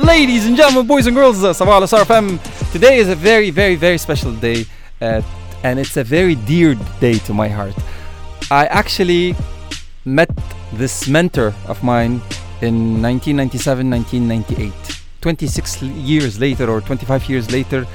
Ladies and gentlemen, boys and girls, uh, Sabah al Today is a very, very, very special day, uh, and it's a very dear day to my heart. I actually met this mentor of mine in 1997, 1998. 26 years later, or 25 years later,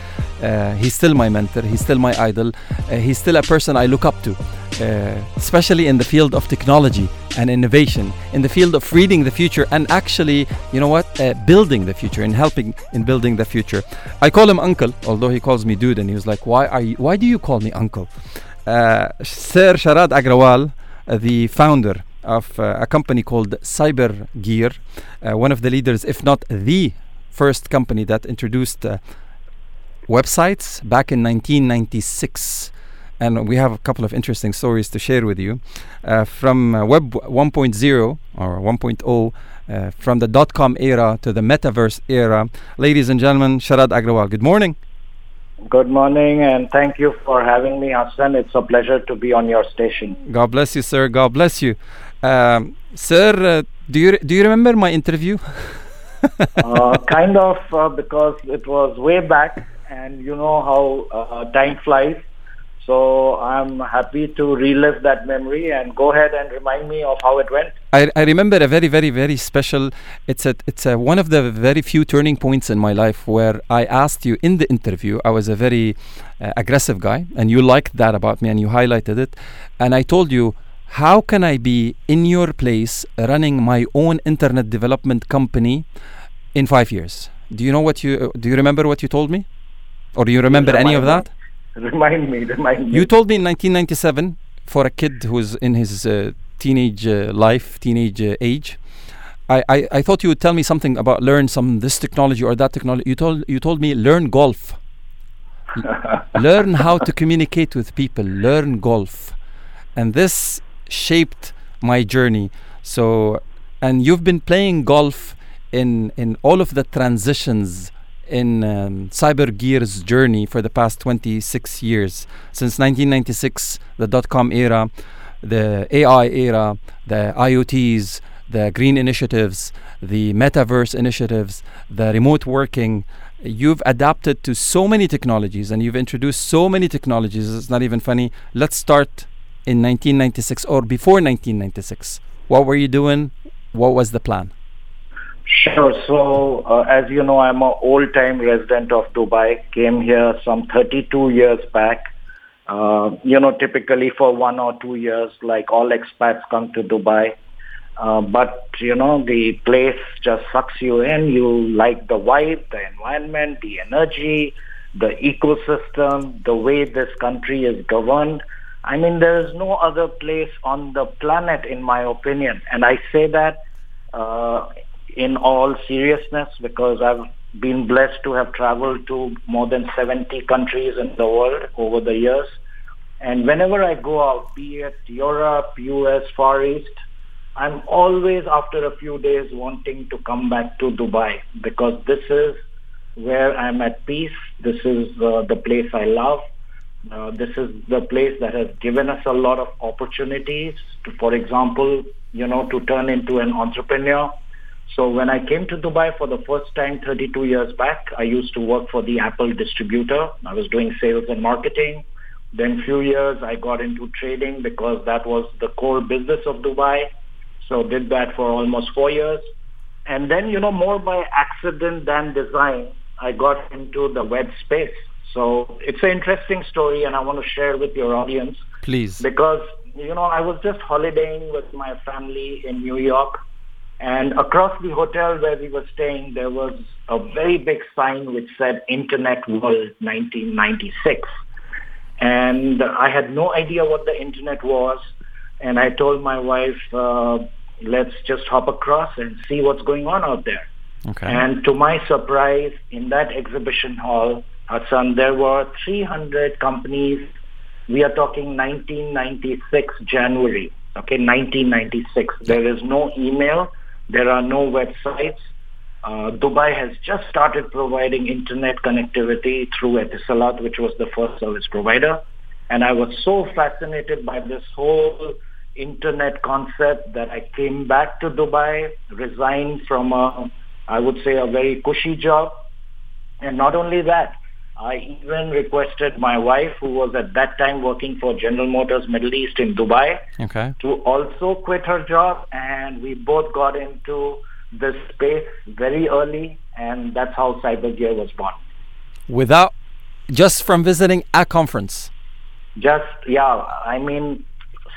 he's still my mentor, he's still my idol, uh, he's still a person I look up to, uh, especially in the field of technology and innovation, in the field of reading the future and actually, you know what, uh, building the future and helping in building the future. I call him uncle, although he calls me dude, and he was like, "Why are you? Why do you call me uncle?" Uh, Sir Sharad Agarwal, uh, the founder of uh, a company called Cyber Gear, uh, one of the leaders, if not the first company that introduced uh, websites back in 1996 and we have a couple of interesting stories to share with you uh, from uh, web 1.0 or 1.0 uh, from the dot com era to the metaverse era. Ladies and gentlemen sharad agarwal good morning. Good morning, and thank you for having me, Hassan. It's a pleasure to be on your station. god bless you sir. God bless you. Um, sir uh, do you do you remember my interview? Uh, kind of uh, because it was way back, and you know how uh, time flies. So I'm happy to relive that memory and go ahead and remind me of how it went. I, I remember a very very very special it's a it's a, one of the very few turning points in my life where I asked you in the interview I was a very uh, aggressive guy and you liked that about me and you highlighted it and I told you how can I be in your place running my own internet development company in 5 years do you know what you do you remember what you told me or do you remember any of Remind that me. Remind me, remind me. you told me in 1997 for a kid who's in his uh, teenage uh, life, teenage uh, age. I, I, I thought you would tell me something about learn some this technology or that technology. You told you told me learn golf. learn how to communicate with people. Learn golf, and this shaped my journey. So, and you've been playing golf in in all of the transitions in um, Cyber Gear's journey for the past 26 years. Since 1996, the dot com era, the AI era, the IoTs, the green initiatives, the metaverse initiatives, the remote working. You've adapted to so many technologies and you've introduced so many technologies. It's not even funny. Let's start in 1996 or before 1996. What were you doing? What was the plan? Sure. So, uh, as you know, I'm an old-time resident of Dubai. Came here some 32 years back. Uh, you know, typically for one or two years, like all expats come to Dubai. Uh, but, you know, the place just sucks you in. You like the vibe, the environment, the energy, the ecosystem, the way this country is governed. I mean, there is no other place on the planet, in my opinion. And I say that uh, in all seriousness because I've been blessed to have traveled to more than 70 countries in the world over the years. And whenever I go out, be it Europe, US, Far East, I'm always after a few days wanting to come back to Dubai because this is where I'm at peace. This is uh, the place I love. Uh, this is the place that has given us a lot of opportunities to, for example, you know, to turn into an entrepreneur. So when I came to Dubai for the first time 32 years back, I used to work for the Apple distributor. I was doing sales and marketing. Then few years I got into trading because that was the core business of Dubai. So did that for almost four years. And then, you know, more by accident than design, I got into the web space. So it's an interesting story and I want to share with your audience Please. because, you know, I was just holidaying with my family in New York and across the hotel where we were staying, there was a very big sign which said Internet World 1996. And I had no idea what the internet was. And I told my wife, uh, let's just hop across and see what's going on out there. Okay. And to my surprise, in that exhibition hall, Hassan, there were 300 companies. We are talking 1996 January. Okay, 1996. There is no email. There are no websites. Uh, Dubai has just started providing internet connectivity through Etisalat, which was the first service provider. And I was so fascinated by this whole internet concept that I came back to Dubai, resigned from a I would say a very cushy job. And not only that, I even requested my wife, who was at that time working for General Motors Middle East in Dubai, Okay. to also quit her job. And we both got into this space very early. And that's how Cybergear was born. Without just from visiting a conference. just yeah i mean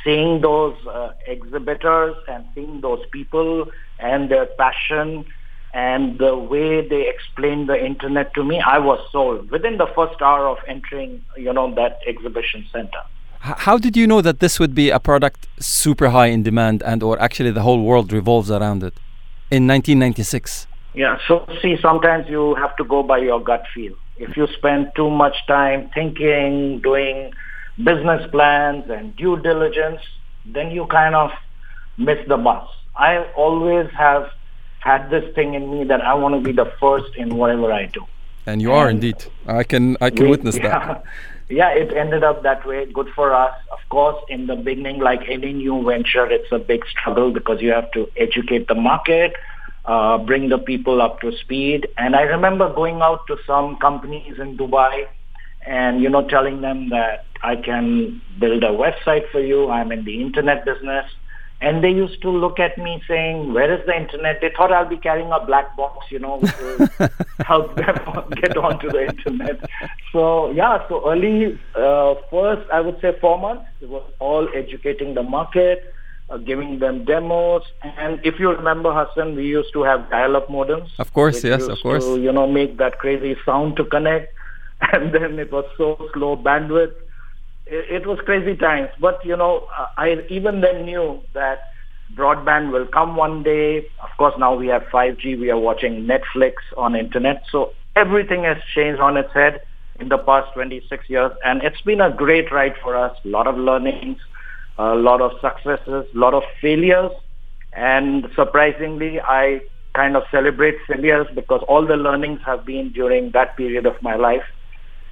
seeing those uh, exhibitors and seeing those people and their passion and the way they explained the internet to me i was sold within the first hour of entering you know that exhibition center. How did you know that this would be a product super high in demand and or actually the whole world revolves around it in 1996? yeah so see sometimes you have to go by your gut feel. If you spend too much time thinking doing business plans and due diligence then you kind of miss the bus. I always have had this thing in me that i want to be the first in whatever i do And you are indeed. I can I can We- witness that. yeah. yeah, it ended up that way. Good for us. Of course, in the beginning, like any new venture, it's a big struggle because you have to educate the market, uh, bring the people up to speed. And I remember going out to some companies in Dubai and, you know, telling them that I can build a website for you. I'm in the internet business. And they used to look at me saying, where is the internet? They thought I'll be carrying a black box, you know, to help them get onto the internet. So, yeah, so early, uh, first, I would say four months, it was all educating the market, uh, giving them demos. And if you remember, Hassan, we used to have dial-up modems. Of course, yes, of course. To, you know, make that crazy sound to connect. And then it was so slow bandwidth it, it was crazy times. But you know, I even then knew that broadband will come one day. Of course, now we have 5G. We are watching Netflix on internet. So everything has changed on its head in the past 26 years, and it's been a great ride for us. A lot of learnings, a lot of successes, a lot of failures, and surprisingly, I kind of celebrate failures because all the learnings have been during that period of my life.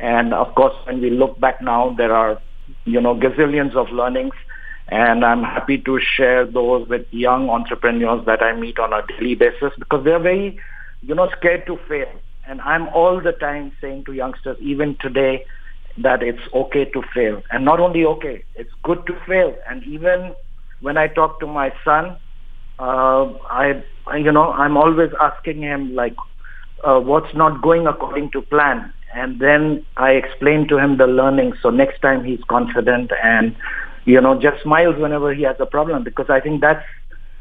And of course, when we look back now, there are, you know, gazillions of learnings. And I'm happy to share those with young entrepreneurs that I meet on a daily basis because they're very, you know, scared to fail. And I'm all the time saying to youngsters, even today, that it's okay to fail. And not only okay, it's good to fail. And even when I talk to my son, uh, I, you know, I'm always asking him like, uh, what's not going according to plan? And then I explain to him the learning. So next time he's confident and, you know, just smiles whenever he has a problem because I think that's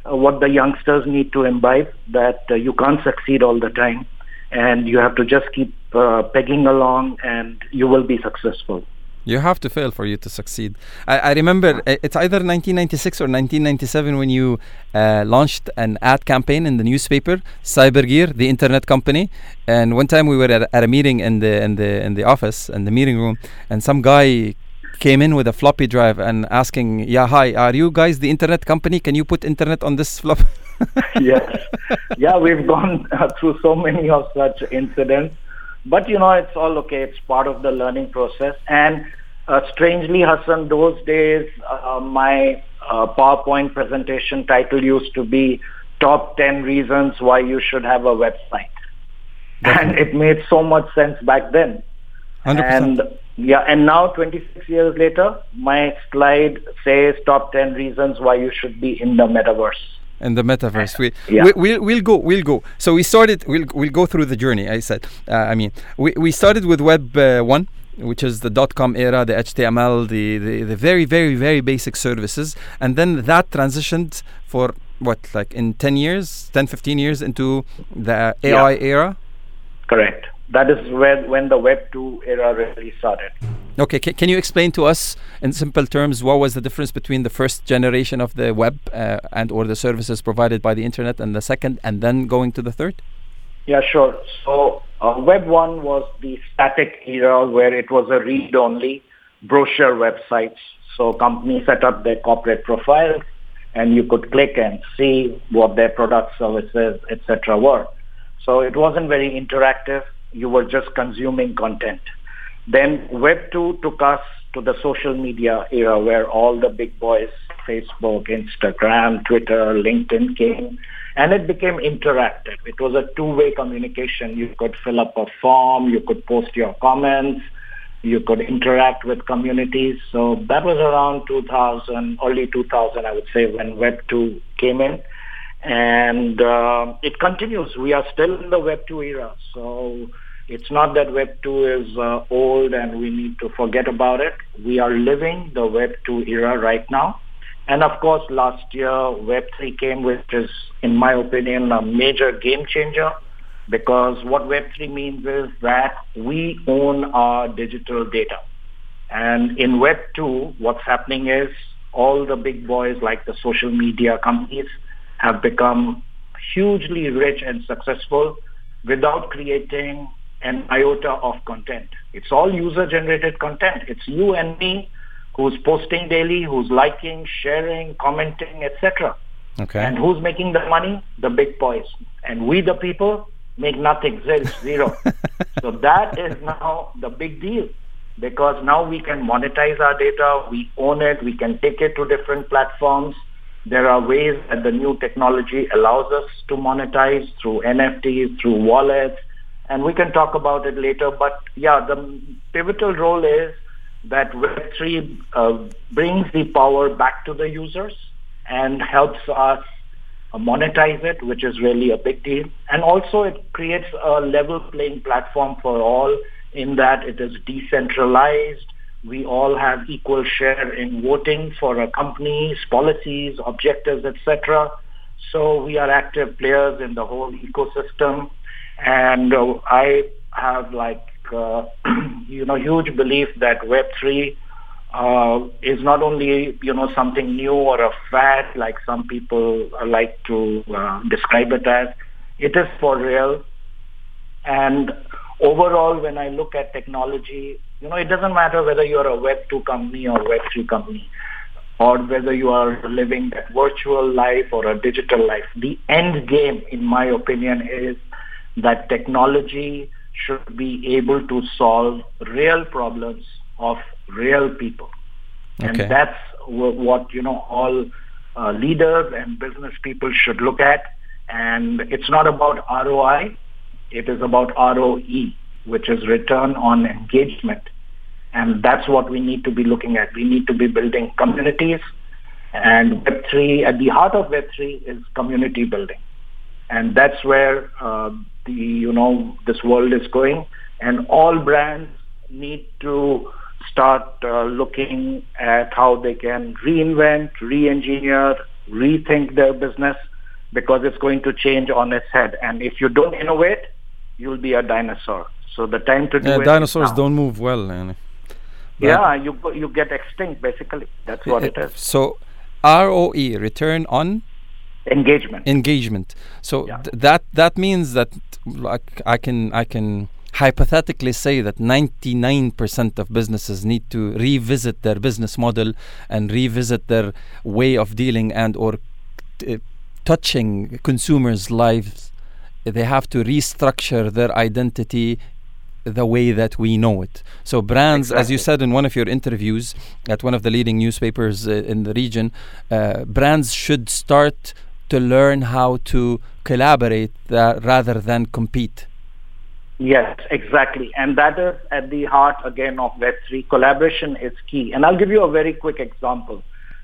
uh, what the youngsters need to imbibe that uh, you can't succeed all the time and you have to just keep uh, pegging along and you will be successful. You have to fail for you to succeed. I, I remember uh, it's either 1996 or 1997 when you uh, launched an ad campaign in the newspaper, Cybergear, the internet company. And one time we were at, at a meeting in the in the in the office in the meeting room, and some guy came in with a floppy drive and asking, "Yeah, hi, are you guys the internet company? Can you put internet on this flop?" yes. Yeah, we've gone uh, through so many of such incidents. But, you know, it's all okay. It's part of the learning process. And uh, strangely, Hassan, those days, uh, my uh, PowerPoint presentation title used to be Top 10 Reasons Why You Should Have a Website. And it made so much sense back then. 100%. And yeah, and now 26 years later, my slide says top 10 reasons why you should be in the metaverse. In the metaverse. We, Yeah. we we'll, we'll go we'll go. So we started we'll we'll go through the journey. I said. Uh, I mean, we, we started with Web uh, one, which is the dot com era, the HTML, the, the the very very very basic services, and then that transitioned for what like in 10 years 10 15 years into the ai era Correct. That is where when the Web 2 era really started. Okay ca- can you explain to us in simple terms what was the difference between the first generation of the web uh, and or the services provided by the internet and the second and then going to the third Yeah, sure. So uh, Web 1 was the static era where it was a read-only brochure websites. So companies set up their corporate profiles and you could click and see what their products, services, etc. were. So it wasn't very interactive. You were just consuming content. Then Web 2 took us to the social media era where all the big boys, Facebook, Instagram, Twitter, LinkedIn came, and it became interactive. It was a two-way communication. You could fill up a form, you could post your comments, you could interact with communities. So that was around 2000, early 2000, I would say, when Web 2 came in. And uh, it continues. We are still in the Web 2 era. So it's not that Web 2 is uh, old and we need to forget about it. We are living the Web 2 era right now. And of course, last year, Web 3 came, which is, in my opinion, a major game changer because what Web3 means is that we own our digital data. And in Web2, what's happening is all the big boys like the social media companies have become hugely rich and successful without creating an iota of content. It's all user-generated content. It's you and me who's posting daily, who's liking, sharing, commenting, etc. Okay. And who's making the money? The big boys. And we, the people, make nothing, zero. so that is now the big deal because now we can monetize our data, we own it, we can take it to different platforms. There are ways that the new technology allows us to monetize through NFTs, through wallets, and we can talk about it later. But yeah, the pivotal role is that Web3 uh, brings the power back to the users and helps us monetize it, which is really a big deal. And also it creates a level playing platform for all in that it is decentralized. We all have equal share in voting for a company's policies, objectives, etc. So we are active players in the whole ecosystem. And uh, I have like, uh, you know, huge belief that Web3 uh, is not only you know something new or a fad like some people like to uh, describe it as. It is for real. And overall, when I look at technology, you know, it doesn't matter whether you're a Web 2 company or Web 3 company, or whether you are living that virtual life or a digital life. The end game, in my opinion, is that technology should be able to solve real problems of real people. Okay. And that's what, you know, all uh, leaders and business people should look at. And it's not about ROI. It is about ROE, which is return on engagement. And that's what we need to be looking at. We need to be building communities. And Web3, at the heart of Web3 is community building. And that's where uh, the, you know, this world is going. And all brands need to start uh, looking at how they can reinvent, re-engineer, rethink their business because it's going to change on its head. And if you don't innovate, you'll be a dinosaur. So the time to do yeah, it dinosaurs don't move well. And yeah, you you get extinct basically. That's what it is. So ROE, return on engagement. Engagement. So yeah. th- that that means that like I can I can hypothetically say that 99% of businesses need to revisit their business model and revisit their way of dealing and or t- touching consumers' lives they have to restructure their identity the way that we know it. So brands, exactly. as you said in one of your interviews at one of the leading newspapers uh, in the region, uh, brands should start to learn how to collaborate uh, rather than compete. Yes, exactly. And that is at the heart again of Web3. Collaboration is key. And I'll give you a very quick example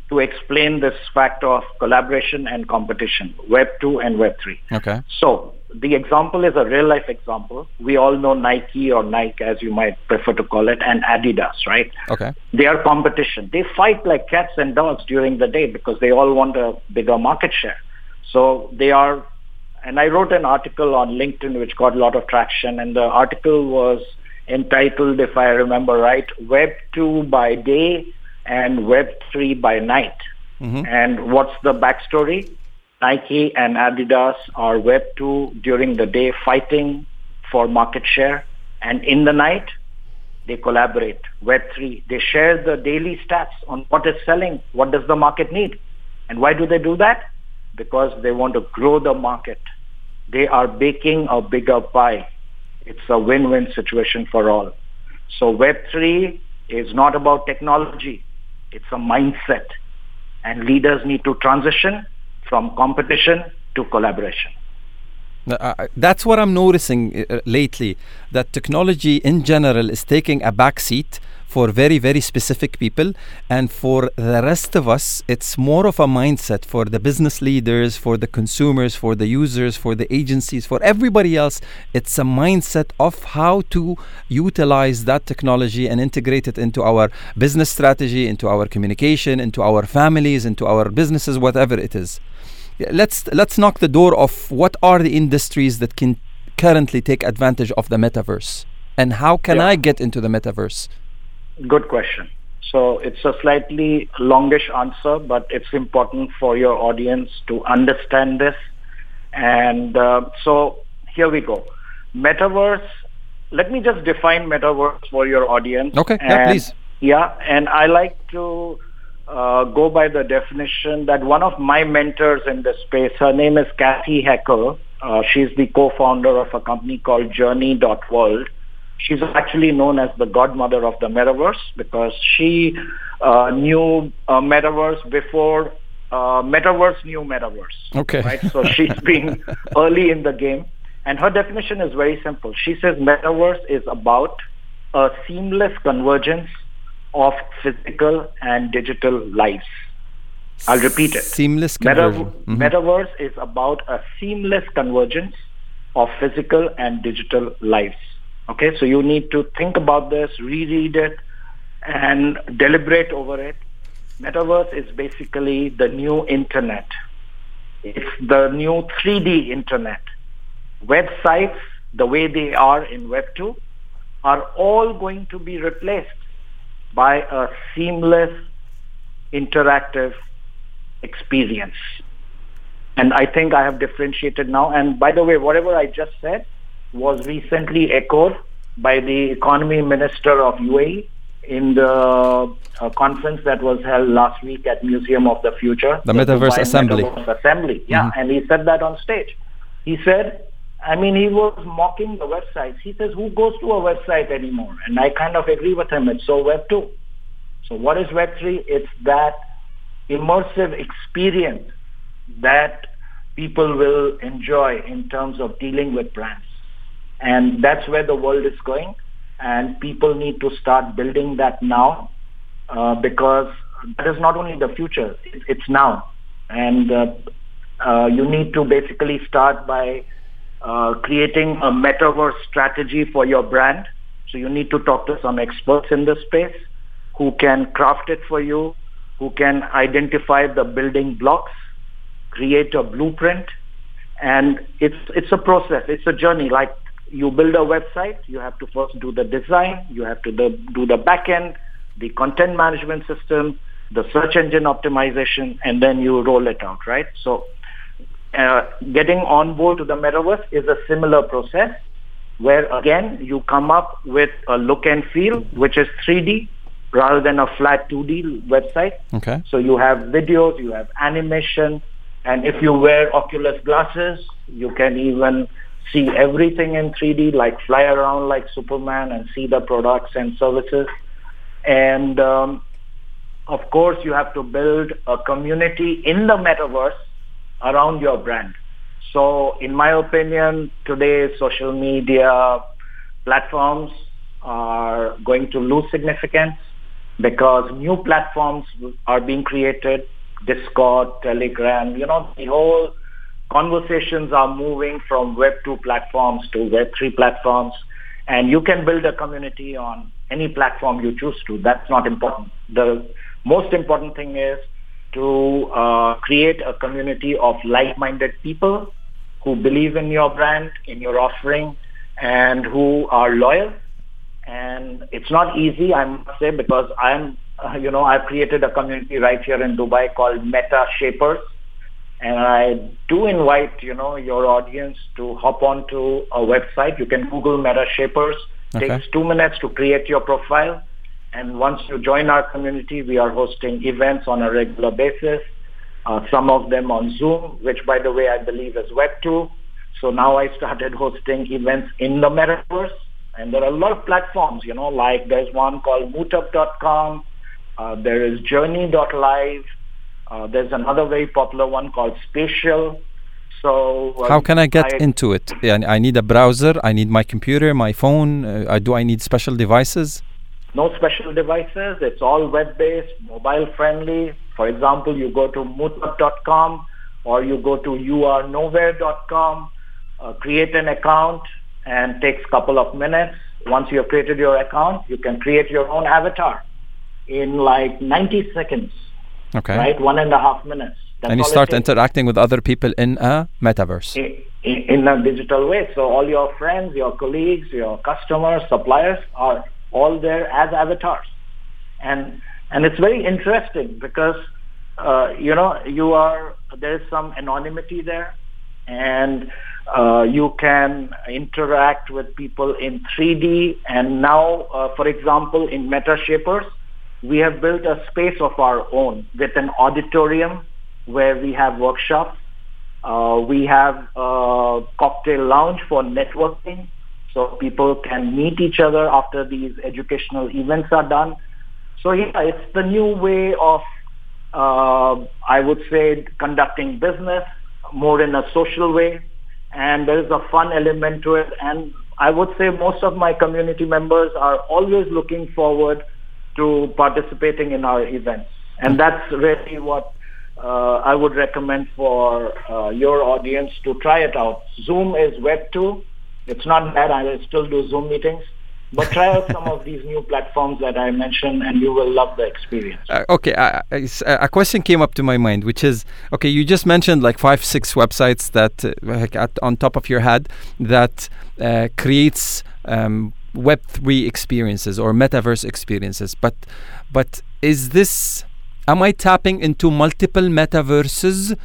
to explain this factor of collaboration and competition, Web2 and Web3. Okay. So the example is a real life example. We all know Nike or Nike as you might prefer to call it and Adidas, right? Okay. They are competition. They fight like cats and dogs during the day because they all want a bigger market share. So they are and I wrote an article on LinkedIn which got a lot of traction and the article was entitled, if I remember right, Web 2 by day and Web 3 by night. Mm-hmm. And what's the backstory? Nike and Adidas are Web 2 during the day fighting for market share and in the night they collaborate. Web 3, they share the daily stats on what is selling, what does the market need. And why do they do that? Because they want to grow the market. They are baking a bigger pie. It's a win-win situation for all. So Web3 is not about technology. It's a mindset. And leaders need to transition from competition to collaboration. Uh, that's what I'm noticing uh, lately that technology in general is taking a back seat for very, very specific people. And for the rest of us, it's more of a mindset for the business leaders, for the consumers, for the users, for the agencies, for everybody else. It's a mindset of how to utilize that technology and integrate it into our business strategy, into our communication, into our families, into our businesses, whatever it is let's let's knock the door off what are the industries that can currently take advantage of the metaverse and how can yeah. i get into the metaverse good question. So it's a slightly longish answer but it's important for your audience to understand this. And uh, so here we go. Metaverse let me just define metaverse for your audience. Okay. Yeah please. Yeah and i like to uh, go by the definition that one of my mentors in this space, her name is Cathy Hackl. Uh, she's the co-founder of a company called Journey.world. She's actually known as the godmother of the metaverse because she uh, knew uh, metaverse before uh, metaverse knew metaverse. Okay. Right. So she's been early in the game, and her definition is very simple. She says metaverse is about a seamless convergence of physical and digital lives. I'll repeat it. Seamless conversion. Metav- mm-hmm. Metaverse is about a seamless convergence of physical and digital lives. Okay, so you need to think about this, reread it, and deliberate over it. Metaverse is basically the new internet. It's the new 3D internet. Websites, the way they are in Web 2, are all going to be replaced by a seamless, interactive experience. And I think I have differentiated now. And by the way, whatever I just said was recently echoed by the economy minister of UAE in the uh, conference that was held last week at Museum of the Future. The, Metaverse Assembly. Metaverse Assembly, yeah. Mm-hmm. And he said that on stage. He said I mean, he was mocking the websites. He says, who goes to a website anymore? And I kind of agree with him. It's so Web 2. So what is Web 3? It's that immersive experience that people will enjoy in terms of dealing with brands. And that's where the world is going. And people need to start building that now uh, because that is not only the future, it's now. And uh, uh, you need to basically start by uh, creating a metaverse strategy for your brand. So you need to talk to some experts in this space who can craft it for you, who can identify the building blocks, create a blueprint, and it's it's a process. It's a journey. Like you build a website, you have to first do the design, you have to the, do the back end, the content management system, the search engine optimization, and then you roll it out, right? So uh, getting on board to the metaverse is a similar process where again you come up with a look and feel which is 3D rather than a flat 2D website. Okay. So you have videos, you have animation, and if you wear Oculus glasses, you can even see everything in 3D, like fly around like Superman and see the products and services. And um, of course, you have to build a community in the metaverse around your brand. So in my opinion, today social media platforms are going to lose significance because new platforms are being created, Discord, Telegram, you know, the whole conversations are moving from Web 2 platforms to Web 3 platforms. And you can build a community on any platform you choose to. That's not important. The most important thing is to uh, create a community of like-minded people who believe in your brand, in your offering, and who are loyal. And it's not easy, I must say, because I'm, uh, you know, I've created a community right here in Dubai called Meta Shapers. And I do invite, you know, your audience to hop onto a website. You can Google Meta Shapers. Okay. Takes two minutes to create your profile and once you join our community, we are hosting events on a regular basis, uh, some of them on Zoom, which by the way, I believe is Web2. So now I started hosting events in the metaverse. And there are a lot of platforms, you know, like there's one called Meetup.com, uh, there is Journey.live, uh, there's another very popular one called Spatial. So uh, how can I get I, into it? Yeah, I need a browser. I need my computer, my phone. Uh, do I need special devices? No special devices. It's all web-based, mobile-friendly. For example, you go to Meetup.com or you go to youarenowhere.com, uh, create an account, and takes a couple of minutes. Once you have created your account, you can create your own avatar in like 90 seconds. Okay. Right? One and a half minutes. That's and you start interacting with other people in a metaverse. In, in, a digital way. So all your friends, your colleagues, your customers, suppliers are all there as avatars. And, and it's very interesting because, uh, you know, you are, there's some anonymity there and uh, you can interact with people in 3D. And now, uh, for example, in MetaShapers, we have built a space of our own with an auditorium where we have workshops. Uh, we have a cocktail lounge for networking, so people can meet each other after these educational events are done. So yeah, it's the new way of, uh, I would say, conducting business more in a social way. And there is a fun element to it. And I would say most of my community members are always looking forward to participating in our events. And that's really what uh, I would recommend for uh, your audience to try it out. Zoom is Web too. It's not bad. I still do Zoom meetings. But try out some of these new platforms that I mentioned, and you will love the experience. Uh, okay, a question came up to my mind, which is okay. You just mentioned like five, six websites that, uh, like at, on top of your head, that uh, creates um, Web three experiences or metaverse experiences. But, but is this? Am I tapping into multiple metaverses?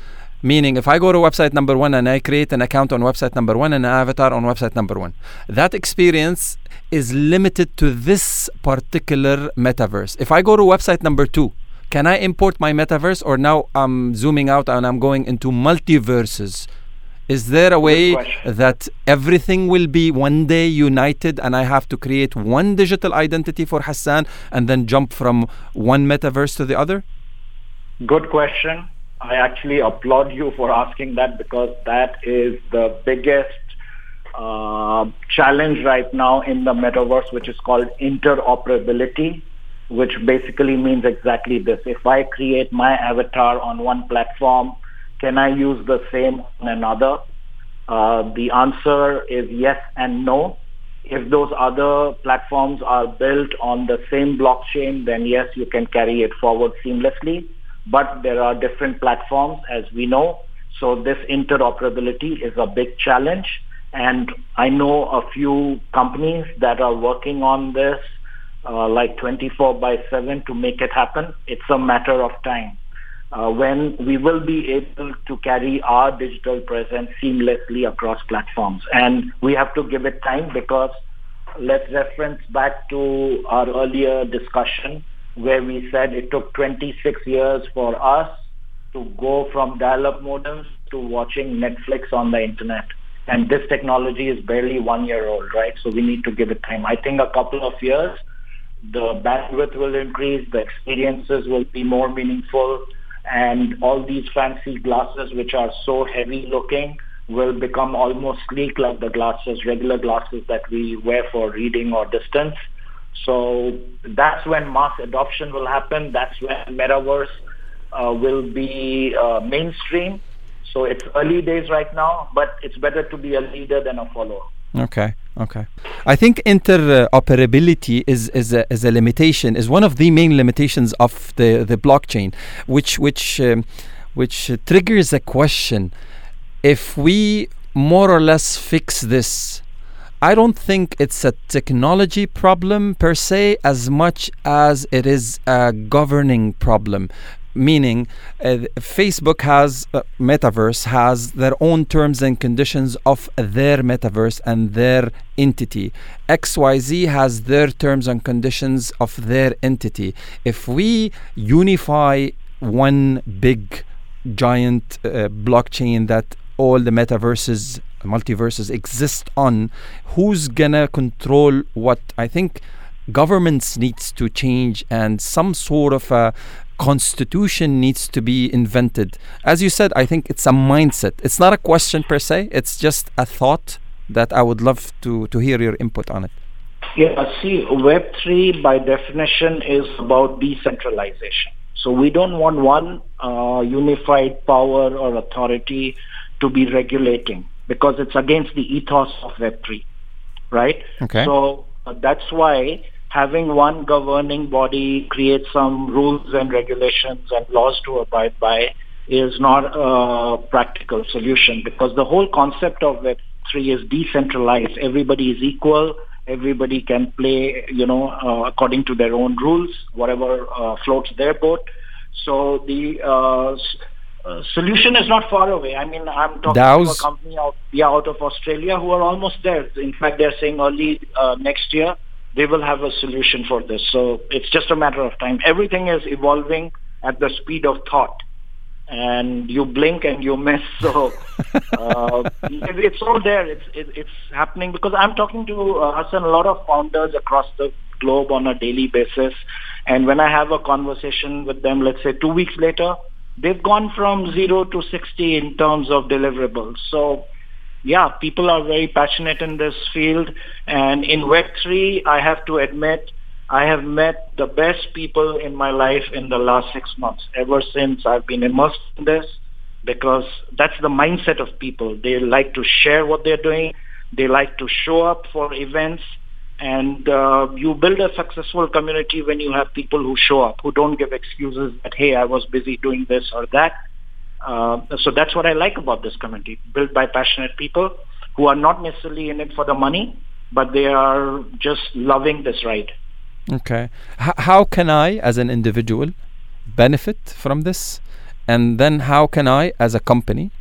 Meaning, if I go to website number one and I create an account on website number one and an avatar on website number one, that experience is limited to this particular metaverse. If I go to website number two, can I import my metaverse or now I'm zooming out and I'm going into multiverses? Is there a way that everything will be one day united and I have to create one digital identity for Hassan and then jump from one metaverse to the other? Good question. I actually applaud you for asking that because that is the biggest uh, challenge right now in the metaverse, which is called interoperability, which basically means exactly this. If I create my avatar on one platform, can I use the same on another? Uh, the answer is yes and no. If those other platforms are built on the same blockchain, then yes, you can carry it forward seamlessly but there are different platforms as we know. So this interoperability is a big challenge. And I know a few companies that are working on this uh, like 24 by 7 to make it happen. It's a matter of time. Uh, when we will be able to carry our digital presence seamlessly across platforms. And we have to give it time because let's reference back to our earlier discussion where we said it took 26 years for us to go from dial-up modems to watching Netflix on the internet. And this technology is barely one year old, right? So we need to give it time. I think a couple of years, the bandwidth will increase, the experiences will be more meaningful, and all these fancy glasses, which are so heavy looking, will become almost sleek like the glasses, regular glasses that we wear for reading or distance. So that's when mass adoption will happen. That's when metaverse uh, will be uh, mainstream. So it's early days right now, but it's better to be a leader than a follower. Okay, okay. I think interoperability is is a, is a limitation, is one of the main limitations of the, the blockchain, which which um, which triggers a question: If we more or less fix this I don't think it's a technology problem per se as much as it is a governing problem meaning uh, facebook has uh, metaverse has their own terms and conditions of their metaverse and their entity xyz has their terms and conditions of their entity if we unify one big giant uh, blockchain that all the metaverses, multiverses exist on, who's gonna control what? I think governments needs to change and some sort of a constitution needs to be invented. As you said, I think it's a mindset. It's not a question per se. It's just a thought that I would love to to hear your input on it. Yeah, see, Web3 by definition is about decentralization. So we don't want one uh, unified power or authority to be regulating because it's against the ethos of Web3, right? Okay. So uh, that's why having one governing body create some rules and regulations and laws to abide by is not a practical solution because the whole concept of Web3 is decentralized. Everybody is equal everybody can play, you know, uh, according to their own rules, whatever uh, floats their boat. So the uh, uh, solution is not far away. I mean, I'm talking DAOs. to a company out, yeah, out of Australia who are almost there. In fact, they're saying early uh, next year they will have a solution for this. So it's just a matter of time. Everything is evolving at the speed of thought and you blink and you miss. So uh, it, it's all there. It's it, it's happening because I'm talking to uh, Hassan a lot of founders across the globe on a daily basis, and when I have a conversation with them, let's say two weeks later, they've gone from zero to sixty in terms of deliverables. So. Yeah, people are very passionate in this field, and in Web3, I have to admit, I have met the best people in my life in the last six months, ever since I've been immersed in this, because that's the mindset of people. They like to share what they're doing. They like to show up for events. And uh, you build a successful community when you have people who show up, who don't give excuses that, hey, I was busy doing this or that. Uh, so that's what I like about this community, built by passionate people who are not necessarily in it for the money, but they are just loving this ride. Okay. H- how can I, as an individual, benefit from this? And then how can I, as a company,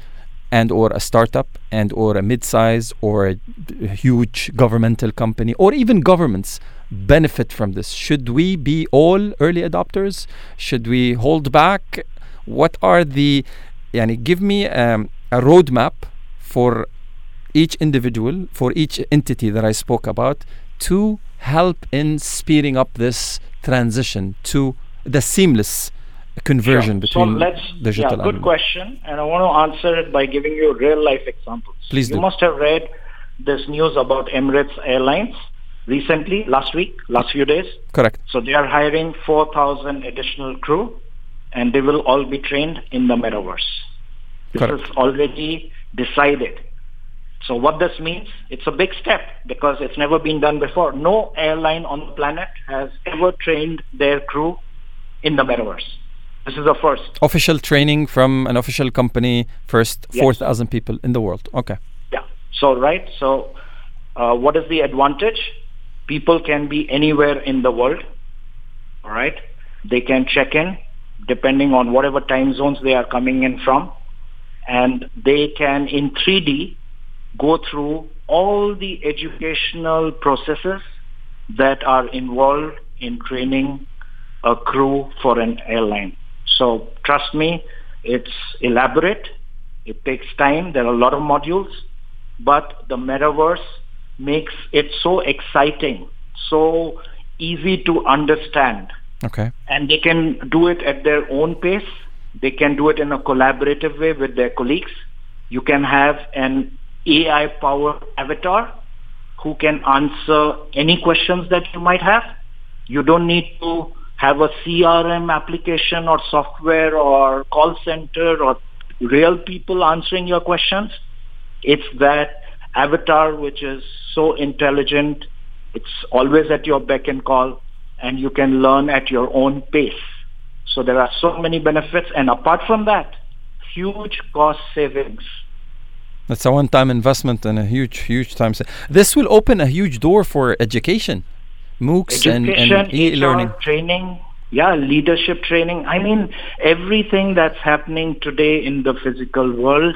and or a startup and or a mid-size or a huge governmental company or even governments benefit from this should we be all early adopters should we hold back what are the yani give me um, a roadmap for each individual for each entity that i spoke about to help in speeding up this transition to the seamless conversion Sure. between so let's, digital yeah, good and question. And I want to answer it by giving you real life examples. Please you do. must have read this news about Emirates Airlines recently, last week, last few days. correct So they are hiring 4,000 additional crew and they will all be trained in the metaverse. This Correct. is already decided. So what this means, it's a big step because it's never been done before. No airline on the planet has ever trained their crew in the metaverse. This is the first. official training from an official company first Yes. 4000 people in the world okay Yeah. So, right. So, uh, what is the advantage? People can be anywhere in the world. All right. They can check in depending on whatever time zones they are coming in from. And they can, in 3D, go through all the educational processes that are involved in training a crew for an airline. So trust me, it's elaborate. It takes time. There are a lot of modules, but the metaverse makes it so exciting, so easy to understand. Okay And they can do it at their own pace. They can do it in a collaborative way with their colleagues. You can have an AI powered avatar who can answer any questions that you might have. You don't need to have a CRM application or software or call center or real people answering your questions. It's that avatar which is so intelligent. It's always at your beck and call and you can learn at your own pace. So there are so many benefits and apart from that, huge cost savings. that's a one-time investment and a huge huge time sa- this will open a huge door for education moocs and, education, and e-learning HR, training, yeah, leadership training. I mean, everything that's happening today in the physical world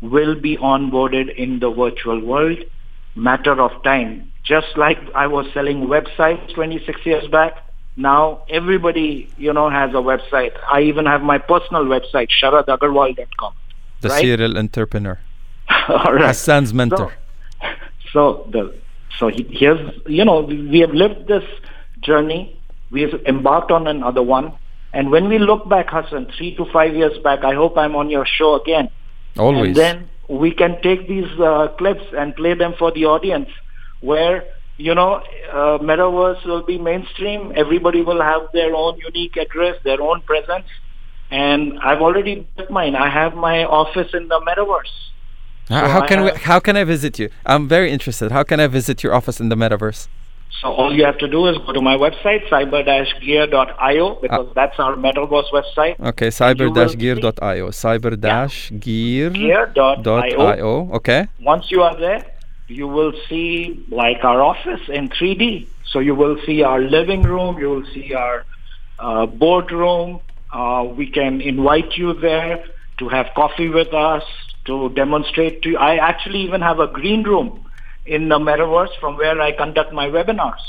will be onboarded in the virtual world. Matter of time. Just like I was selling websites 26 years back, now everybody, you know, has a website. I even have my personal website, sharadagarwal.com. the right? serial entrepreneur All right. Hassan's mentor. So, so the so he, here's you know we, we have lived this journey. We have embarked on another one. And when we look back, Hassan, three to five years back, I hope I'm on your show again. Always. And then we can take these uh, clips and play them for the audience where you know, uh, metaverse will be mainstream. Everybody will have their own unique address, their own presence. And I've already built mine. I have my office in the metaverse. How, So how can we, how can I visit you? I'm very interested. How can I visit your office in the metaverse? So all you have to do is go to my website, cyber-gear.io, because that's our metaverse website. Okay, you will see- cyber-gear.io. Cyber-gear.io. Gear.io. Okay. Once you are there, you will see like our office in 3D. So you will see our living room, you will see our uh, boardroom. Uh, we can invite you there to have coffee with us, to demonstrate to you. I actually even have a green room in the metaverse from where I conduct my webinars.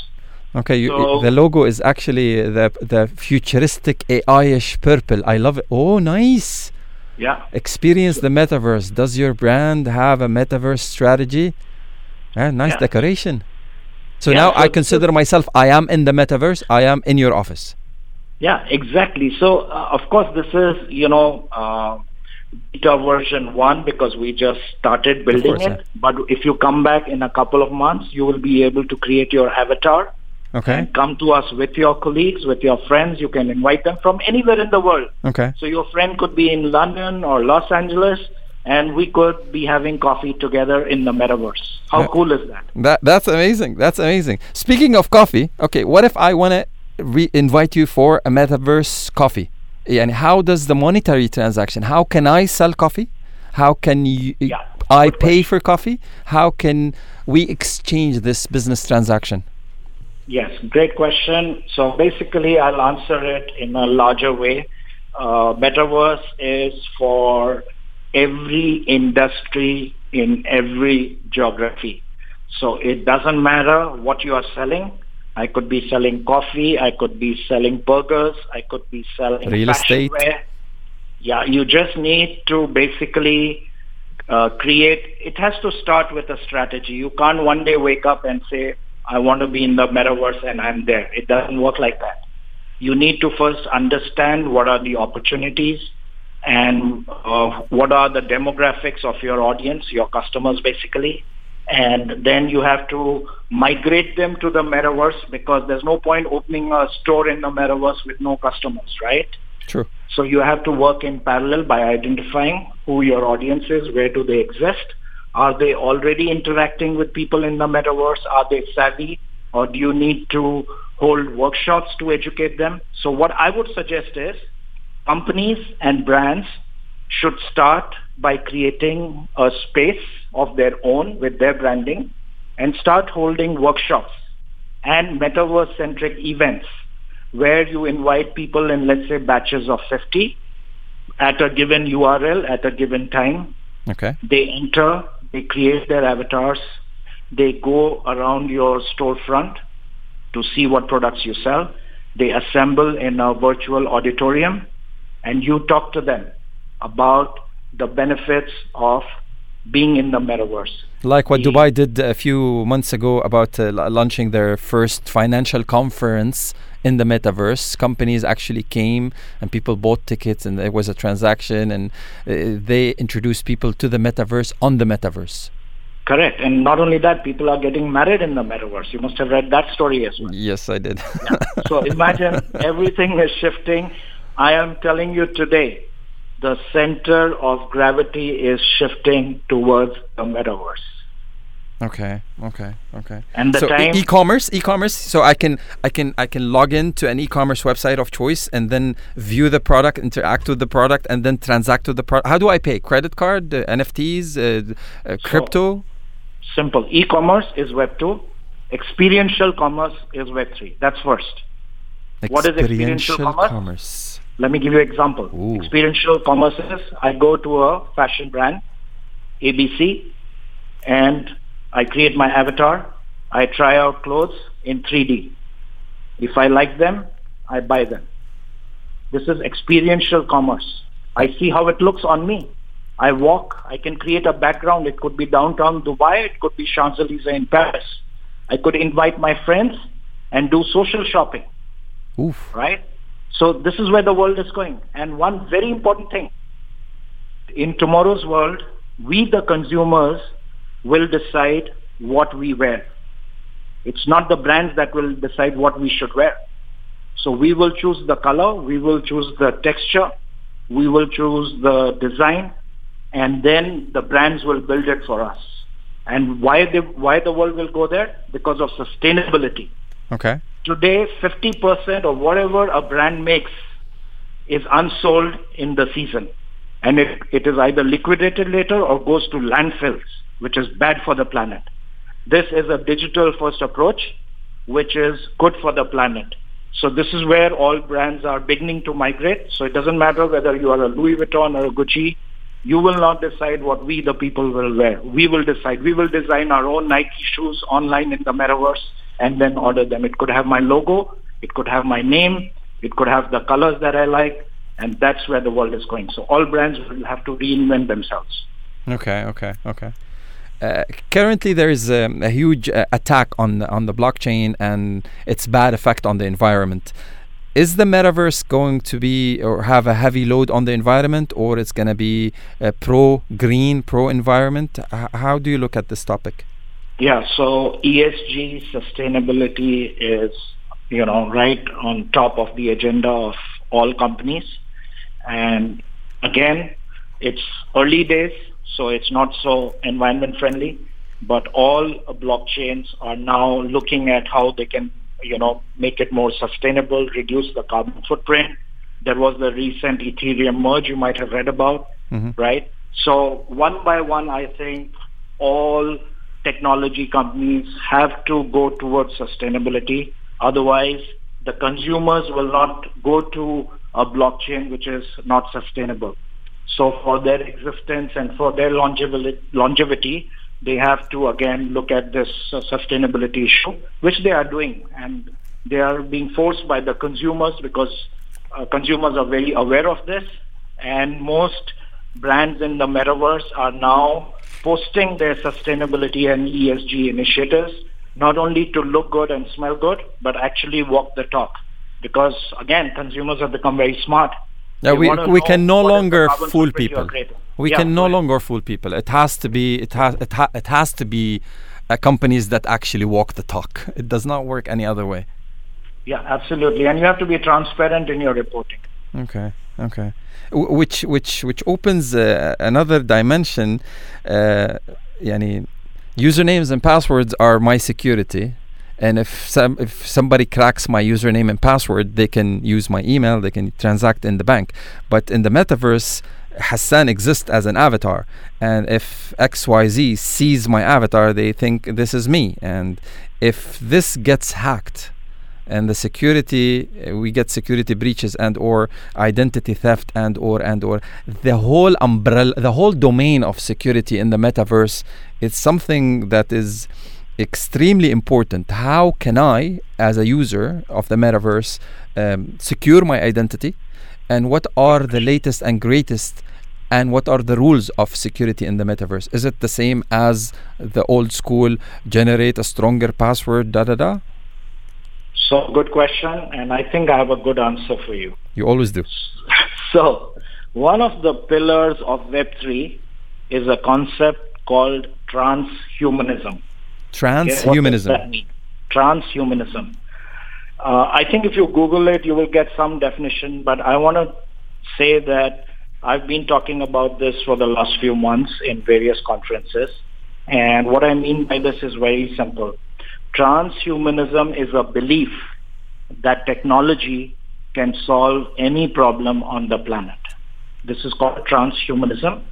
Okay, you, So- the logo is actually the the futuristic AI-ish purple. I love it. Oh, nice. Yeah. Experience the metaverse. Does your brand have a metaverse strategy? Ah, nice Yeah. decoration. So Yeah, now so I consider myself I am in the metaverse. I am in your office. Yeah, exactly. So, uh, of course, this is, you know, uh, beta version one because we just started building course, it. But if you come back in a couple of months, you will be able to create your avatar Okay. and come to us with your colleagues, with your friends. You can invite them from anywhere in the world. Okay. So your friend could be in London or Los Angeles, and we could be having coffee together in the metaverse. How Yeah. cool is that? That that's amazing. That's amazing. Speaking of coffee, okay, what if I want to re- invite you for a metaverse coffee? And how does the monetary transaction? How can I sell coffee? How can you Yeah, I pay for coffee? How can we exchange this business transaction? Yes, great question. So basically, I'll answer it in a larger way. Uh, Metaverse is for every industry in every geography. So it doesn't matter what you are selling. I could be selling coffee. I could be selling burgers. I could be selling Real estate. wear. Yeah, you just need to basically uh, create. It has to start with a strategy. You can't one day wake up and say, "I want to be in the metaverse and I'm there." It doesn't work like that. You need to first understand what are the opportunities and uh, what are the demographics of your audience, your customers, basically. And then you have to migrate them to the metaverse because there's no point opening a store in the metaverse with no customers, right? True. So you have to work in parallel by identifying who your audience is, where do they exist, are they already interacting with people in the metaverse, are they savvy, or do you need to hold workshops to educate them? So what I would suggest is companies and brands should start by creating a space of their own with their branding and start holding workshops and metaverse-centric events where you invite people in, let's say, batches of 50 at a given URL at a given time. Okay. They enter, they create their avatars, they go around your storefront to see what products you sell. They assemble in a virtual auditorium and you talk to them about the benefits of being in the metaverse. Like what The- Dubai did a few months ago about uh, launching their first financial conference in the metaverse. Companies actually came and people bought tickets, and there was a transaction, and uh, they introduced people to the metaverse on the metaverse. Correct. And not only that, people are getting married in the metaverse. You must have read that story as well. Yes, I did. So imagine everything is shifting. I am telling you today, the center of gravity is shifting towards the metaverse. okay, okay, okay. And the so e- time, e-commerce, e-commerce. So I can, I can, I can log in to an e-commerce website of choice and then view the product, interact with the product, and then transact with the product. How do I pay? Credit card, uh, NFTs, uh, uh, crypto? simple. E-commerce is Web 2. Experiential commerce is Web 3. That's first. What is experiential commerce? commerce? Let me give you an example. Ooh. Experiential commerce is I go to a fashion brand, ABC, and I create my avatar. I try out clothes in 3D. If I like them, I buy them. This is experiential commerce. I see how it looks on me. I walk, I can create a background. It could be downtown Dubai, it could be Champs-Elysees in Paris. I could invite my friends and do social shopping. Oof. Right? So this is where the world is going. And one very important thing, in tomorrow's world, we the consumers will decide what we wear. It's not the brands that will decide what we should wear. So we will choose the color, we will choose the texture, we will choose the design, and then the brands will build it for us. And why the why the world will go there? Because of sustainability. Okay. Today, 50% of whatever a brand makes is unsold in the season. And it, it is either liquidated later or goes to landfills, which is bad for the planet. This is a digital first approach, which is good for the planet. So this is where all brands are beginning to migrate. So it doesn't matter whether you are a Louis Vuitton or a Gucci. You will not decide what we, the people, will wear. We will decide. We will design our own Nike shoes online in the metaverse and then order them. It could have my logo. It could have my name. It could have the colors that I like. And that's where the world is going. So all brands will have to reinvent themselves. Okay, okay, okay. Uh, currently, there is um, a huge uh, attack on on the blockchain and its bad effect on the environment. Is the metaverse going to be or have a heavy load on the environment, or it's going to be pro green, pro environment? H- how do you look at this topic? Yeah, so ESG sustainability is you know right on top of the agenda of all companies, and again, it's early days so it's not so environment friendly. But all blockchains are now looking at how they can, you know, make it more sustainable, reduce the carbon footprint. There was the recent Ethereum merge you might have read about, mm-hmm. right? So one by one, I think all technology companies have to go towards sustainability. Otherwise, the consumers will not go to a blockchain which is not sustainable. So for their existence and for their longevity, they have to again look at this uh, sustainability issue, which they are doing. And they are being forced by the consumers because uh, consumers are very aware of this. And most brands in the metaverse are now posting their sustainability and ESG initiatives, not only to look good and smell good, but actually walk the talk. Because again, consumers have become very smart yeah, we, we can no longer fool people. We yeah, can no longer fool people. It has to be it has it, ha- it has to be uh, companies that actually walk the talk. It does not work any other way. Yeah, absolutely, and you have to be transparent in your reporting. Okay, okay, w- which which which opens uh, another dimension. Uh, yani, usernames and passwords are my security. And if some if somebody cracks my username and password they can use my email they can transact in the bank. But in the metaverse Hassan exists as an avatar. And if XYZ sees my avatar they think this is me. And if this gets hacked and the security we get security breaches and or identity theft and or and or the whole umbrella the whole domain of security in the metaverse it's something that is extremely important. How can I, as a user of the metaverse, um, secure my identity? And what are the latest and greatest and what are the rules of security in the metaverse? Is it the same as the old school generate a stronger password, da da da? So, good question, and I think I have a good answer for you. You always do. so, one of the pillars of Web3 is a concept called transhumanism. Transhumanism. Transhumanism. Uh, I think if you Google it, you will get some definition, but I want to say that I've been talking about this for the last few months in various conferences. And what I mean by this is very simple. Transhumanism is a belief that technology can solve any problem on the planet. This is called transhumanism.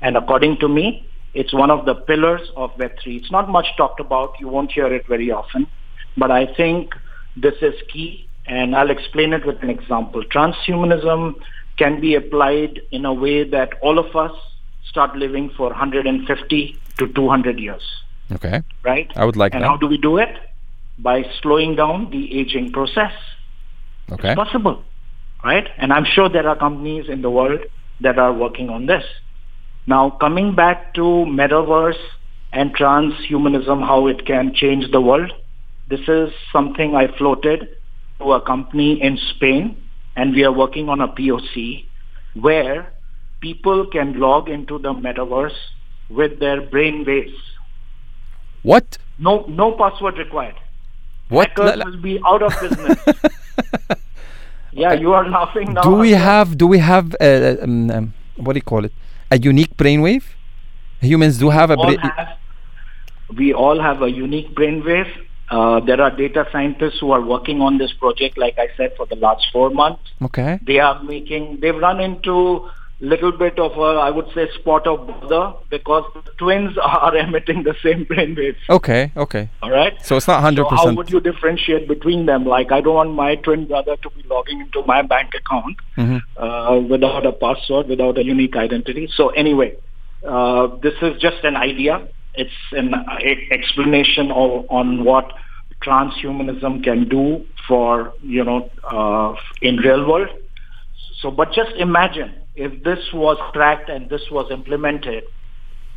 And according to me, it's one of the pillars of Web3. It's not much talked about. You won't hear it very often. But I think this is key, and I'll explain it with an example. Transhumanism can be applied in a way that all of us start living for 150 to 200 years. Okay. Right? I would like and that. how do we do it? By slowing down the aging process. Okay. It's possible. Right? And I'm sure there are companies in the world that are working on this. Now, coming back to metaverse and transhumanism, how it can change the world, this is something I floated to a company in Spain, and we are working on a POC where people can log into the metaverse with their brain waves. What? No, no password required. What? Hackers La- will be out of business. yeah, you are laughing now. do we have do we have uh, um, um, what do you call it? A unique brainwave? Humans do have a brain. we all have a unique brainwave. Uh, there are data scientists who are working on this project, like I said, for the last four months. Okay. They are making, they've run into little bit of a, I would say, spot of bother because the twins are emitting the same brainwaves. Okay. Okay. All right. So it's not hundred So how would you differentiate between them? Like, I don't want my twin brother to be logging into my bank account Mm-hmm. uh, without a password, without a unique identity. So anyway, uh, this is just an idea. It's an uh, explanation of, on what transhumanism can do for, you know, uh, in real world. So, but just imagine if this was tracked and this was implemented,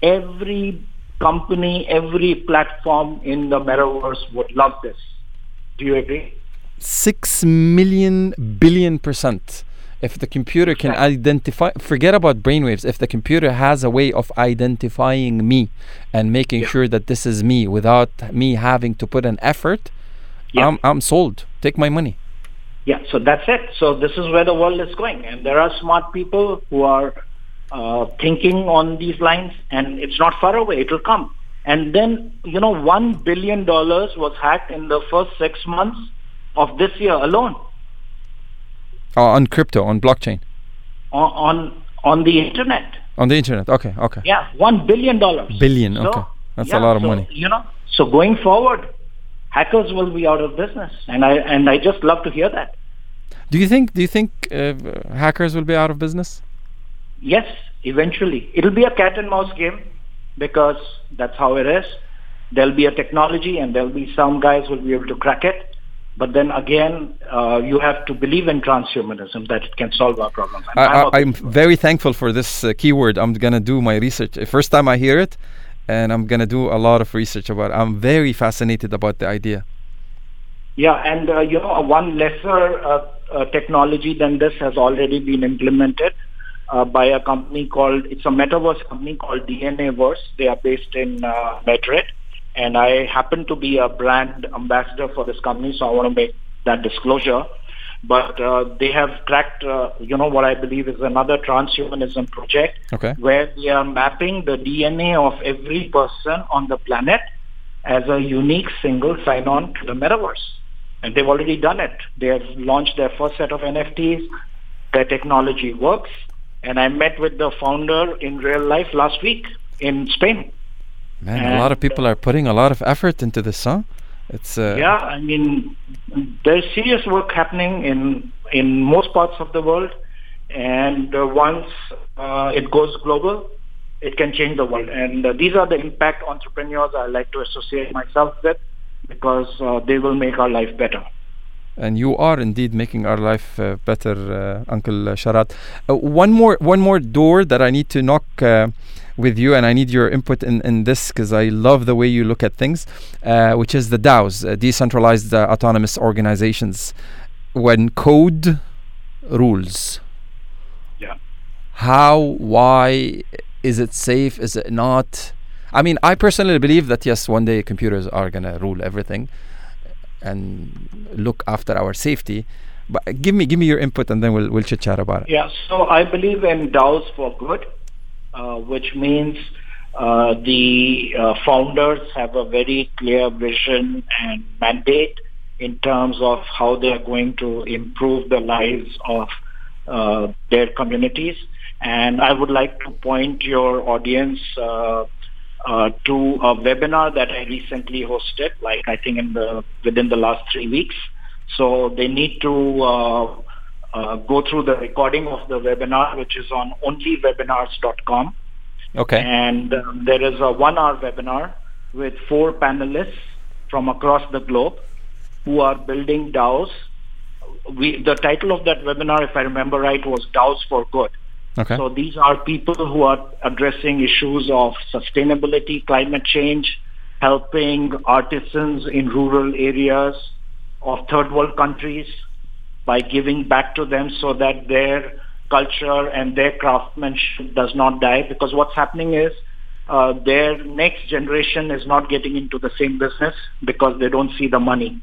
every company, every platform in the metaverse would love this. Do you agree? Six million billion percent. If the computer can identify, forget about brainwaves. If the computer has a way of identifying me and making Yeah. sure that this is me without me having to put an effort, Yeah. I'm I'm sold. Take my money. Yeah, so that's it. So this is where the world is going. And there are smart people who are uh, thinking on these lines, and it's not far away. It will come. And then, you know, $1 billion was hacked in the first six months of this year alone Oh, on crypto, on blockchain, on, on, on the internet. on the internet. Okay. Okay. Yeah, $1 billion. Billion, So, okay. That's a lot of so, money. You know, so going forward, hackers will be out of business. And I, and I just love to hear that. Do you think? Do you think uh, hackers will be out of business? Yes, eventually. It'll be a cat and mouse game because that's how it is. There'll be a technology and there'll be some guys will be able to crack it. But then again, uh, you have to believe in transhumanism that it can solve our problems. I, I'm I, a I'm believer. very thankful for this uh, keyword. I'm gonna do my research. First time I hear it, and I'm gonna do a lot of research about. it. I'm very fascinated about the idea. Yeah, and uh, you know, one lesser uh, uh, technology than this has already been implemented uh, by a company called, it's a metaverse company called DNAverse. They are based in uh, Madrid. And I happen to be a brand ambassador for this company, so I want to make that disclosure. But uh, they have cracked, uh, you know, what I believe is another transhumanism project Okay. where they are mapping the DNA of every person on the planet as a unique single sign-on to the metaverse. And they've already done it. They have launched their first set of NFTs. Their technology works. And I met with the founder in real life last week in Spain. Man, a lot of people are putting a lot of effort into this, huh? It's uh, yeah, I mean, there's serious work happening in in most parts of the world, and uh, once uh, it goes global, it can change the world. And uh, these are the impact entrepreneurs I like to associate myself with because uh, they will make our life better. and you are indeed making our life uh, better, uh, Uncle Sharad. Uh, one more, one more door that I need to knock uh, with you, and I need your input in, in this because I love the way you look at things, uh, which is the DAOs, uh, decentralized uh, autonomous organizations. When code rules, Yeah. how, why, is it safe? Is it not? I mean, I personally believe that yes, one day computers are gonna rule everything and look after our safety. But give me give me your input, and then we'll we'll chit chat about it. Yeah, so I believe in DAOs for good, which means uh, the uh, founders have a very clear vision and mandate in terms of how they are going to improve the lives of uh, their communities. And I would like to point your audience uh, uh, to a webinar that I recently hosted, like I think in the within the last three weeks. So they need to uh, go through the recording of the webinar, which is on onlywebinars.com. Okay. And um, there is a one-hour webinar with four panelists from across the globe who are building DAOs. We, the title of that webinar, if I remember right, was DAOs for Good. Okay. So these are people who are addressing issues of sustainability, climate change, helping artisans in rural areas of third world countries by giving back to them so that their culture and their craftsmanship does not die. Because what's happening is uh, their next generation is not getting into the same business because they don't see the money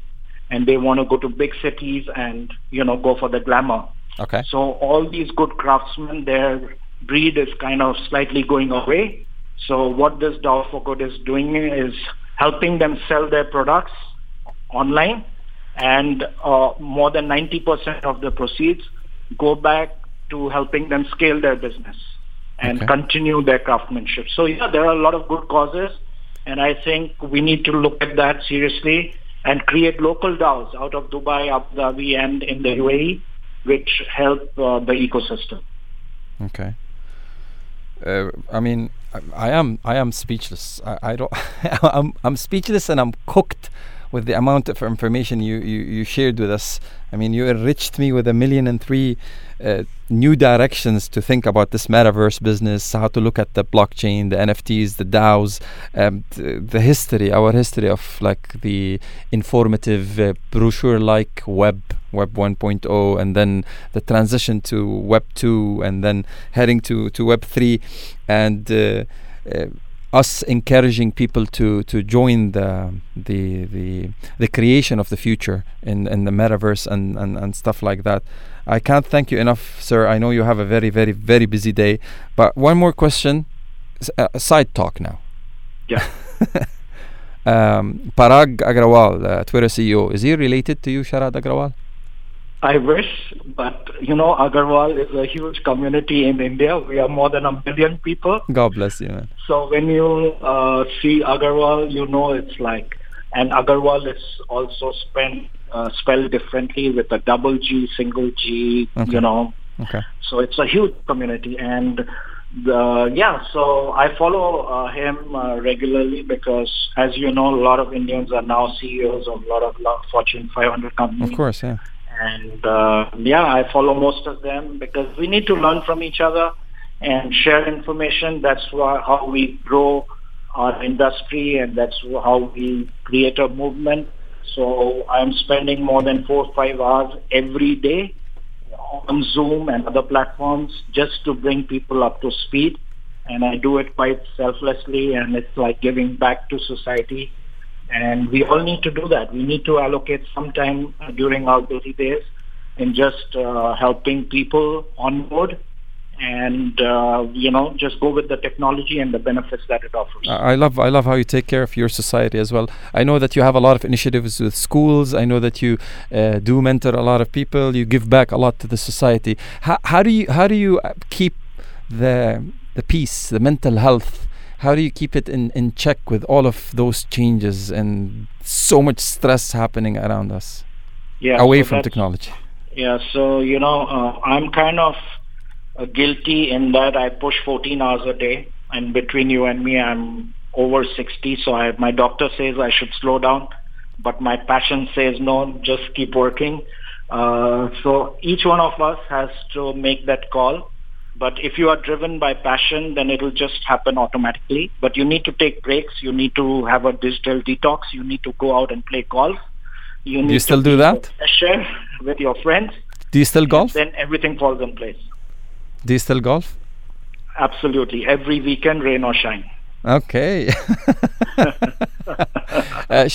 and they want to go to big cities and you know go for the glamour. Okay. So all these good craftsmen, their breed is kind of slightly going away. So what this DAO for Good is doing is helping them sell their products online, and uh, more than 90% of the proceeds go back to helping them scale their business and Okay. continue their craftsmanship. So yeah, there are a lot of good causes, and I think we need to look at that seriously and create local DAOs out of Dubai, Abu Dhabi, and in the UAE, which help uh, the ecosystem. Okay. Uh, I mean, I, I am I am speechless. I, I don't. I'm I'm speechless and I'm cooked with the amount of information you, you, you shared with us. I mean, you enriched me with a million and three uh, new directions to think about this metaverse business, how to look at the blockchain, the NFTs, the DAOs, um, th- the history, our history of like the informative uh, brochure-like web, Web 1.0, and then the transition to Web 2, and then heading to, to Web 3, and uh, uh, us encouraging people to to join the the the the creation of the future in in the metaverse and and, and stuff like that. I can't thank you enough sir. I know you have a very very very busy day. But one more question. S- uh, side talk now. Yeah. um, parag agrawal uh, twitter ceo is he related to you sharad agrawal I wish, but you know, Agarwal is a huge community in India. We are more than a million people. god bless you man So when you uh, see Agarwal, you know it's like, and Agarwal is also spent, uh, spelled differently with a double G, single G, Okay. you know. okay So it's a huge community, and the, yeah. So I follow uh, him uh, regularly because, as you know, a lot of Indians are now CEOs of a lot of Fortune 500 companies. of course yeah And uh, yeah, I follow most of them because we need to learn from each other and share information. That's why, how we grow our industry and that's how we create a movement. So I'm spending more than four or five hours every day on Zoom and other platforms just to bring people up to speed. And I do it quite selflessly and it's like giving back to society. And we all need to do that. We need to allocate some time during our busy days in just uh, helping people on board and, uh, you know, just go with the technology and the benefits that it offers. I I love I love how you take care of your society as well. I know that you have a lot of initiatives with schools. I know that you uh, do mentor a lot of people. You give back a lot to the society. How, how do you how do you uh, keep the the peace, the mental health? How do you keep it in, in check with all of those changes and so much stress happening around us, yeah, away so from technology? Yeah, so you know, uh, I'm kind of uh, guilty in that I push 14 hours a day, and between you and me, I'm over 60. So I, my doctor says I should slow down, but my passion says no, just keep working. Uh, so each one of us has to make that call. But if you are driven by passion, then it'll just happen automatically. But you need to take breaks. You need to have a digital detox. You need to go out and play golf. You need you to still do that? with your friends. Do you still golf? Then everything falls in place. Do you still golf? Absolutely. Every weekend, rain or shine. Okay. uh,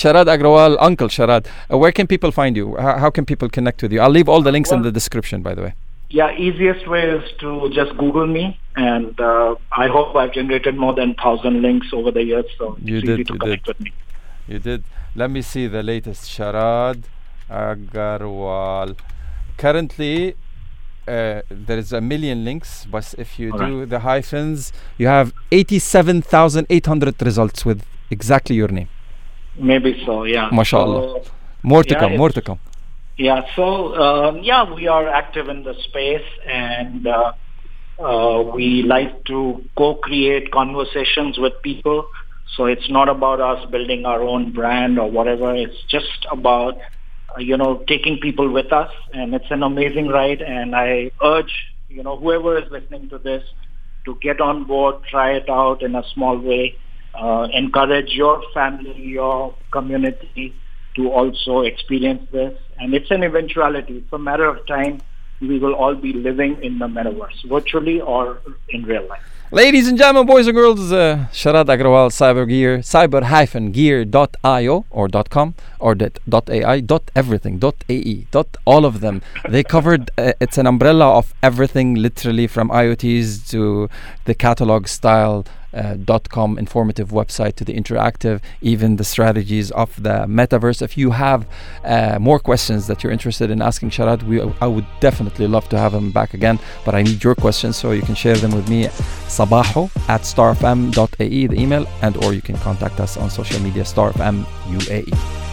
Sharad Agarwal, Uncle Sharad, uh, where can people find you? How, how can people connect with you? I'll leave all the links in the description, by the way. Yeah, easiest way is to just Google me, and uh, I hope I've generated more than thousand links over the years, so You it's did, easy to you connect with me. You did. Let me see the latest. Sharad Agarwal. Currently, uh, there is a million links, but if you All do the hyphens, you have 87,800 results with exactly your name. Maybe so, yeah. MashaAllah. So, More to Yeah, come, more to come. Yeah, so um, yeah, we are active in the space and uh, uh, we like to co-create conversations with people. So it's not about us building our own brand or whatever. It's just about, uh, you know, taking people with us. And it's an amazing ride. And I urge you know, whoever is listening to this, to get on board, try it out in a small way, uh, encourage your family, your community to also experience this. And it's an eventuality. It's a matter of time. We will all be living in the metaverse, virtually or in real life. Ladies and gentlemen, boys and girls, uh, Sharad Agarwal, Cyber Gear, cyber-gear.io or dot .com or dot .ai, dot everything, dot .ae, dot all of them. They covered, uh, it's an umbrella of everything, literally from IoTs to the catalog style uh, .com informative website to the interactive, even the strategies of the metaverse. If you have uh, more questions that you're interested in asking Sharad, we, I would definitely love to have him back again. But I need your questions, so you can share them with me. Sabaho at starfm.ae, the email, and or you can contact us on social media, starfm UAE.